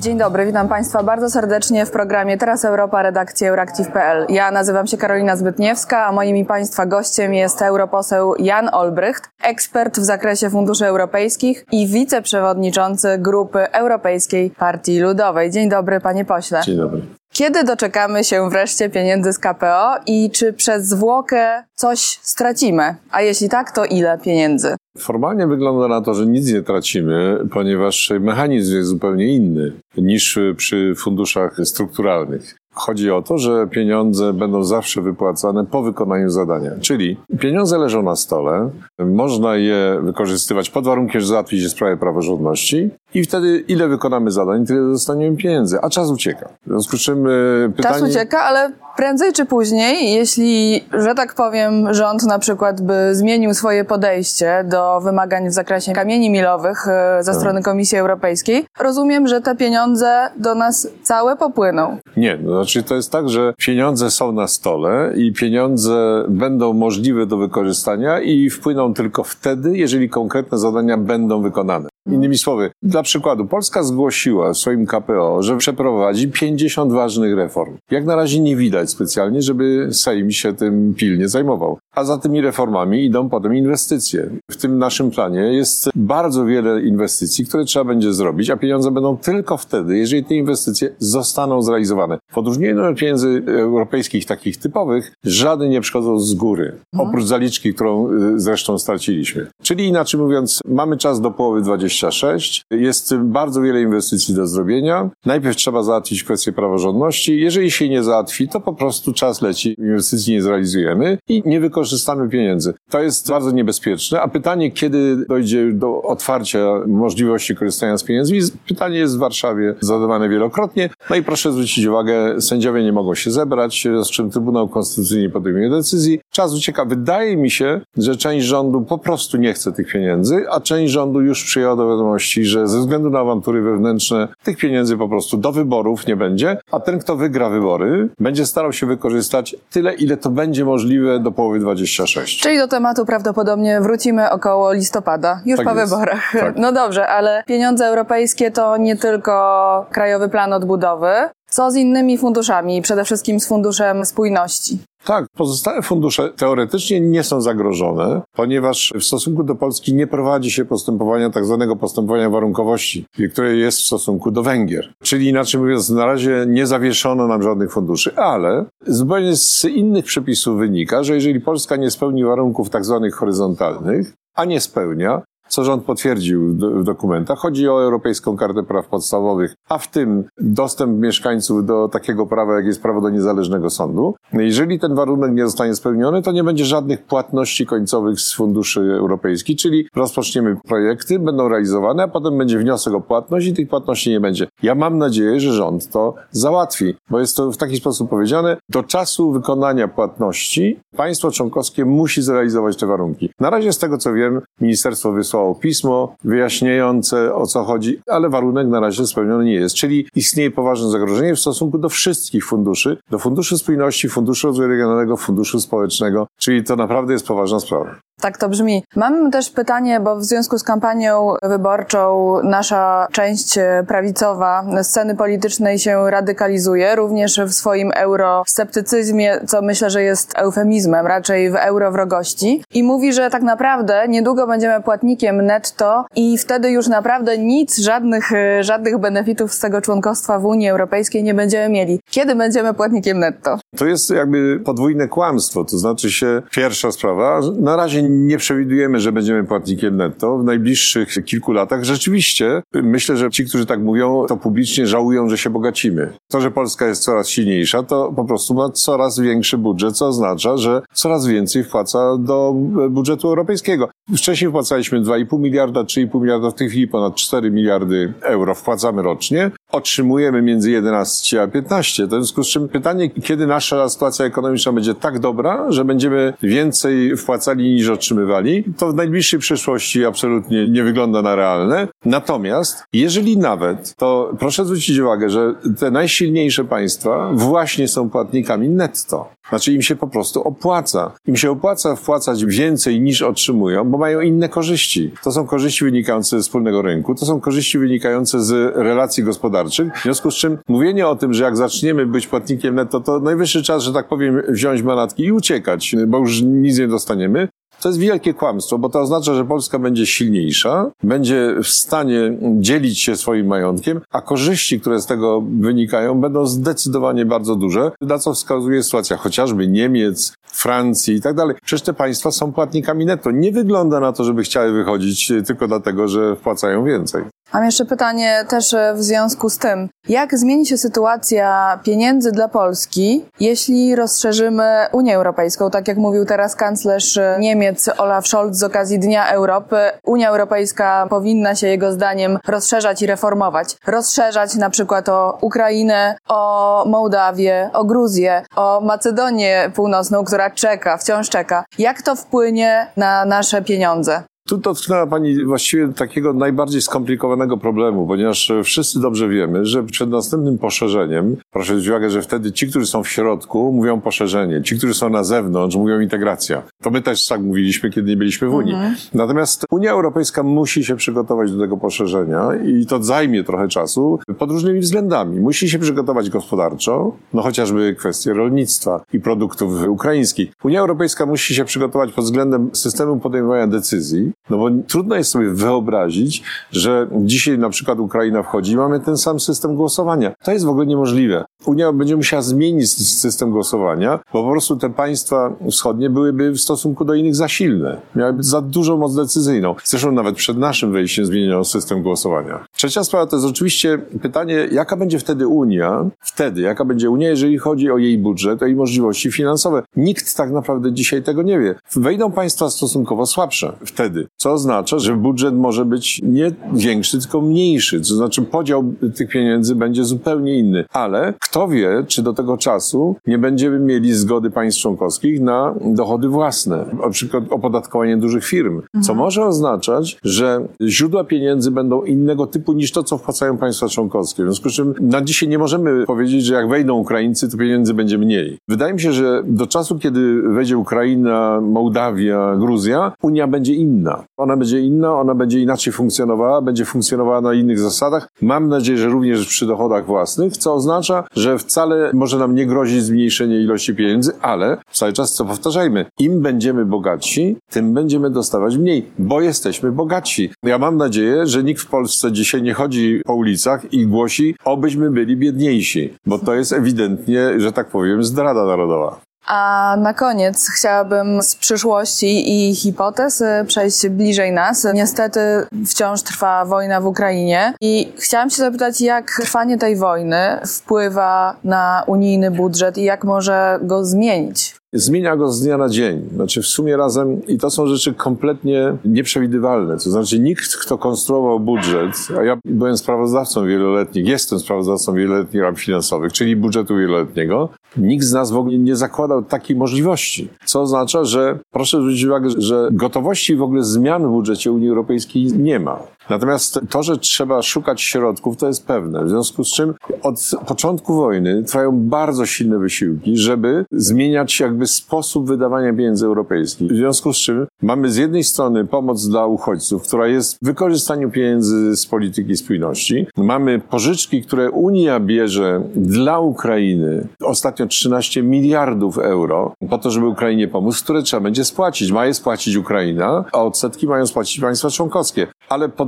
Dzień dobry, witam Państwa bardzo serdecznie w programie Teraz Europa, redakcji Euractiv.pl. Ja nazywam się Karolina Zbytniewska, a moim i Państwa gościem jest europoseł Jan Olbrycht, ekspert w zakresie funduszy europejskich i wiceprzewodniczący Grupy Europejskiej Partii Ludowej. Dzień dobry, panie pośle. Dzień dobry. Kiedy doczekamy się wreszcie pieniędzy z KPO i czy przez zwłokę coś stracimy? A jeśli tak, to ile pieniędzy? Formalnie wygląda na to, że nic nie tracimy, ponieważ mechanizm jest zupełnie inny niż przy funduszach strukturalnych. Chodzi o to, że pieniądze będą zawsze wypłacane po wykonaniu zadania. Czyli pieniądze leżą na stole, można je wykorzystywać pod warunkiem, że załatwi się sprawę praworządności i wtedy ile wykonamy zadań, tyle dostaniemy pieniędzy, a czas ucieka. W związku z czym e, pytanie... Czas ucieka, ale prędzej czy później, jeśli, że tak powiem, rząd na przykład by zmienił swoje podejście do wymagań w zakresie kamieni milowych e, ze tak. strony Komisji Europejskiej, rozumiem, że te pieniądze do nas całe popłyną. Nie, no znaczy to jest tak, że pieniądze są na stole i pieniądze będą możliwe do wykorzystania i wpłyną tylko wtedy, jeżeli konkretne zadania będą wykonane. Innymi słowy, dla przykładu, Polska zgłosiła w swoim KPO, że przeprowadzi 50 ważnych reform. Jak na razie nie widać specjalnie, żeby Sejm się tym pilnie zajmował. A za tymi reformami idą potem inwestycje. W tym naszym planie jest bardzo wiele inwestycji, które trzeba będzie zrobić, a pieniądze będą tylko wtedy, jeżeli te inwestycje zostaną zrealizowane. W odróżnieniu od pieniędzy europejskich, takich typowych, żadne nie przychodzą z góry, mhm. oprócz zaliczki, którą y, zresztą straciliśmy. Czyli inaczej mówiąc, mamy czas do połowy 20 26. Jest bardzo wiele inwestycji do zrobienia. Najpierw trzeba załatwić kwestię praworządności. Jeżeli się nie załatwi, to po prostu czas leci, inwestycji nie zrealizujemy i nie wykorzystamy pieniędzy. To jest bardzo niebezpieczne. A pytanie, kiedy dojdzie do otwarcia możliwości korzystania z pieniędzmi, pytanie jest w Warszawie zadawane wielokrotnie. No i proszę zwrócić uwagę, sędziowie nie mogą się zebrać, z czym Trybunał Konstytucyjny nie podejmuje decyzji. Czas ucieka. Wydaje mi się, że część rządu po prostu nie chce tych pieniędzy, a część rządu już przyjęła do wiadomości, że ze względu na awantury wewnętrzne tych pieniędzy po prostu do wyborów nie będzie, a ten, kto wygra wybory, będzie starał się wykorzystać tyle, ile to będzie możliwe do połowy 26. Czyli do tematu prawdopodobnie wrócimy około listopada, już tak po jest. wyborach. Tak. No dobrze, ale pieniądze europejskie to nie tylko Krajowy Plan Odbudowy. Co z innymi funduszami, przede wszystkim z Funduszem Spójności? Tak, pozostałe fundusze teoretycznie nie są zagrożone, ponieważ w stosunku do Polski nie prowadzi się postępowania, tak zwanego postępowania warunkowości, które jest w stosunku do Węgier. Czyli inaczej mówiąc, na razie nie zawieszono nam żadnych funduszy, ale zupełnie z innych przepisów wynika, że jeżeli Polska nie spełni warunków tak zwanych horyzontalnych, a nie spełnia, co rząd potwierdził w dokumentach. Chodzi o Europejską Kartę Praw Podstawowych, a w tym dostęp mieszkańców do takiego prawa, jak jest prawo do niezależnego sądu. Jeżeli ten warunek nie zostanie spełniony, to nie będzie żadnych płatności końcowych z funduszy europejskich, czyli rozpoczniemy projekty, będą realizowane, a potem będzie wniosek o płatność i tych płatności nie będzie. Ja mam nadzieję, że rząd to załatwi, bo jest to w taki sposób powiedziane, do czasu wykonania płatności państwo członkowskie musi zrealizować te warunki. Na razie z tego co wiem, ministerstwo wysłało pismo wyjaśniające o co chodzi, ale warunek na razie spełniony nie jest. Czyli istnieje poważne zagrożenie w stosunku do wszystkich funduszy, do Funduszu Spójności, Funduszu Rozwoju Regionalnego, Funduszu Społecznego, czyli to naprawdę jest poważna sprawa. Tak to brzmi. Mam też pytanie, bo w związku z kampanią wyborczą nasza część prawicowa sceny politycznej się radykalizuje, również w swoim eurosceptycyzmie, co myślę, że jest eufemizmem, raczej w eurowrogości. I mówi, że tak naprawdę niedługo będziemy płatnikiem netto i wtedy już naprawdę nic, żadnych, żadnych benefitów z tego członkostwa w Unii Europejskiej nie będziemy mieli. Kiedy będziemy płatnikiem netto? To jest jakby podwójne kłamstwo. To znaczy się pierwsza sprawa, na razie nie przewidujemy, że będziemy płatnikiem netto w najbliższych kilku latach. Rzeczywiście, myślę, że ci, którzy tak mówią, to publicznie żałują, że się bogacimy. To, że Polska jest coraz silniejsza, to po prostu ma coraz większy budżet, co oznacza, że coraz więcej wpłaca do budżetu europejskiego. Wcześniej wpłacaliśmy 2,5 miliarda, 3,5 miliarda, w tej chwili ponad 4 miliardy euro wpłacamy rocznie. Otrzymujemy między 11 a 15. W związku z czym pytanie, kiedy nasza sytuacja ekonomiczna będzie tak dobra, że będziemy więcej wpłacali niż otrzymywali, to w najbliższej przyszłości absolutnie nie wygląda na realne. Natomiast, jeżeli nawet, to proszę zwrócić uwagę, że te najsilniejsze państwa właśnie są płatnikami netto. Znaczy im się po prostu opłaca. Im się opłaca wpłacać więcej niż otrzymują, bo mają inne korzyści. To są korzyści wynikające ze wspólnego rynku, to są korzyści wynikające z relacji gospodarczych. W związku z czym mówienie o tym, że jak zaczniemy być płatnikiem netto, to najwyższy czas, że tak powiem, wziąć manatki i uciekać, bo już nic nie dostaniemy. To jest wielkie kłamstwo, bo to oznacza, że Polska będzie silniejsza, będzie w stanie dzielić się swoim majątkiem, a korzyści, które z tego wynikają, będą zdecydowanie bardzo duże, na co wskazuje sytuacja chociażby Niemiec, Francji i tak dalej. Przecież te państwa są płatnikami netto. Nie wygląda na to, żeby chciały wychodzić tylko dlatego, że wpłacają więcej. Mam jeszcze pytanie też w związku z tym. Jak zmieni się sytuacja pieniędzy dla Polski, jeśli rozszerzymy Unię Europejską? Tak jak mówił teraz kanclerz Niemiec Olaf Scholz z okazji Dnia Europy, Unia Europejska powinna się jego zdaniem rozszerzać i reformować. Rozszerzać na przykład o Ukrainę, o Mołdawię, o Gruzję, o Macedonię Północną, która czeka, wciąż czeka. Jak to wpłynie na nasze pieniądze? Tu dotknęła Pani właściwie takiego najbardziej skomplikowanego problemu, ponieważ wszyscy dobrze wiemy, że przed następnym poszerzeniem, proszę zwrócić uwagę, że wtedy ci, którzy są w środku, mówią poszerzenie, ci, którzy są na zewnątrz, mówią integracja. To my też tak mówiliśmy, kiedy nie byliśmy w Unii. Mhm. Natomiast Unia Europejska musi się przygotować do tego poszerzenia i to zajmie trochę czasu pod różnymi względami. Musi się przygotować gospodarczo, no chociażby kwestie rolnictwa i produktów ukraińskich. Unia Europejska musi się przygotować pod względem systemu podejmowania decyzji, no bo trudno jest sobie wyobrazić, że dzisiaj na przykład Ukraina wchodzi i mamy ten sam system głosowania. To jest w ogóle niemożliwe. Unia będzie musiała zmienić system głosowania, bo po prostu te państwa wschodnie byłyby w stosunku do innych za silne. Miałyby za dużą moc decyzyjną. Zresztą nawet przed naszym wejściem zmieniono system głosowania. Trzecia sprawa to jest oczywiście pytanie, jaka będzie wtedy Unia, wtedy, jaka będzie Unia, jeżeli chodzi o jej budżet, o jej możliwości finansowe. Nikt tak naprawdę dzisiaj tego nie wie. Wejdą państwa stosunkowo słabsze wtedy, co oznacza, że budżet może być nie większy, tylko mniejszy. To znaczy podział tych pieniędzy będzie zupełnie inny. Ale kto wie, czy do tego czasu nie będziemy mieli zgody państw członkowskich na dochody własne, na przykład opodatkowanie dużych firm, co mhm. może oznaczać, że źródła pieniędzy będą innego typu niż to, co wpłacają państwa członkowskie. W związku z czym na dzisiaj nie możemy powiedzieć, że jak wejdą Ukraińcy, to pieniędzy będzie mniej. Wydaje mi się, że do czasu, kiedy wejdzie Ukraina, Mołdawia, Gruzja, Unia będzie inna. Ona będzie inna, ona będzie inaczej funkcjonowała, będzie funkcjonowała na innych zasadach. Mam nadzieję, że również przy dochodach własnych, co oznacza, że wcale może nam nie grozić zmniejszenie ilości pieniędzy, ale cały czas co powtarzajmy, im będziemy bogatsi, tym będziemy dostawać mniej, bo jesteśmy bogatsi. Ja mam nadzieję, że nikt w Polsce dzisiaj nie chodzi po ulicach i głosi, obyśmy byli biedniejsi, bo to jest ewidentnie, że tak powiem, zdrada narodowa. A na koniec chciałabym z przyszłości i hipotez y, przejść bliżej nas. Niestety wciąż trwa wojna w Ukrainie i chciałam się zapytać, jak trwanie tej wojny wpływa na unijny budżet i jak może go zmienić? Zmienia go z dnia na dzień. Znaczy w sumie razem i to są rzeczy kompletnie nieprzewidywalne. To znaczy nikt, kto konstruował budżet, a ja byłem sprawozdawcą wieloletnich, jestem sprawozdawcą wieloletnich ram finansowych, czyli budżetu wieloletniego, nikt z nas w ogóle nie zakładał takiej możliwości. Co oznacza, że proszę zwrócić uwagę, że gotowości w ogóle zmian w budżecie Unii Europejskiej nie ma. Natomiast to, że trzeba szukać środków, to jest pewne. W związku z czym od początku wojny trwają bardzo silne wysiłki, żeby zmieniać jakby sposób wydawania pieniędzy europejskich. W związku z czym mamy z jednej strony pomoc dla uchodźców, która jest w wykorzystaniu pieniędzy z polityki spójności. Mamy pożyczki, które Unia bierze dla Ukrainy. Ostatnio 13 miliardów euro po to, żeby Ukrainie pomóc, które trzeba będzie spłacić. Ma je spłacić Ukraina, a odsetki mają spłacić państwa członkowskie. Ale po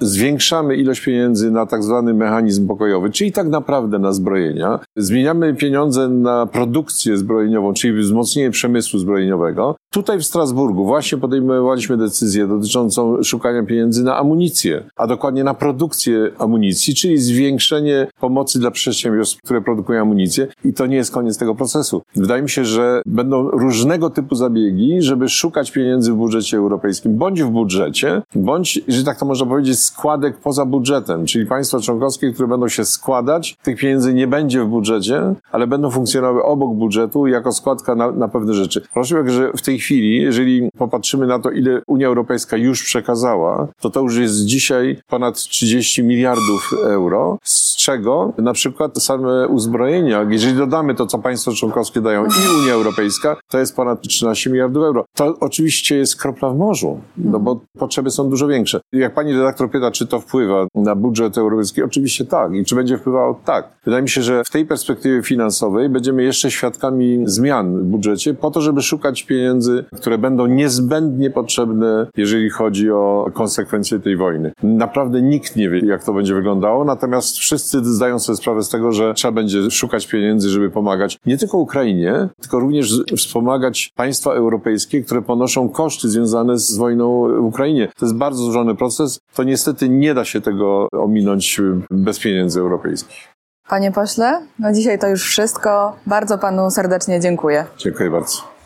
zwiększamy ilość pieniędzy na tak zwany mechanizm pokojowy, czyli tak naprawdę na zbrojenia. Zmieniamy pieniądze na produkcję zbrojeniową, czyli wzmocnienie przemysłu zbrojeniowego. Tutaj w Strasburgu właśnie podejmowaliśmy decyzję dotyczącą szukania pieniędzy na amunicję, a dokładnie na produkcję amunicji, czyli zwiększenie pomocy dla przedsiębiorstw, które produkują amunicję. I to nie jest koniec tego procesu. Wydaje mi się, że będą różnego typu zabiegi, żeby szukać pieniędzy w budżecie europejskim, bądź w budżecie, bądź, że tak to może można powiedzieć, składek poza budżetem, czyli państwa członkowskie, które będą się składać. Tych pieniędzy nie będzie w budżecie, ale będą funkcjonowały obok budżetu jako składka na, na pewne rzeczy. Proszę, że w tej chwili, jeżeli popatrzymy na to, ile Unia Europejska już przekazała, to to już jest dzisiaj ponad 30 miliardów euro, z czego na przykład same uzbrojenia, jeżeli dodamy to, co państwa członkowskie dają i Unia Europejska, to jest ponad 13 miliardów euro. To oczywiście jest kropla w morzu, no bo potrzeby są dużo większe. Jak pani redaktor pyta, czy to wpływa na budżet europejski, oczywiście tak. I czy będzie wpływało? Tak. Wydaje mi się, że w tej perspektywie finansowej będziemy jeszcze świadkami zmian w budżecie po to, żeby szukać pieniędzy, które będą niezbędnie potrzebne, jeżeli chodzi o konsekwencje tej wojny. Naprawdę nikt nie wie, jak to będzie wyglądało, natomiast wszyscy zdają sobie sprawę z tego, że trzeba będzie szukać pieniędzy, żeby pomagać nie tylko Ukrainie, tylko również wspomagać państwa europejskie, które ponoszą koszty związane z wojną w Ukrainie. To jest bardzo złożony proces. To niestety nie da się tego ominąć bez pieniędzy europejskich. Panie pośle, na dzisiaj to już wszystko. Bardzo panu serdecznie dziękuję. Dziękuję bardzo.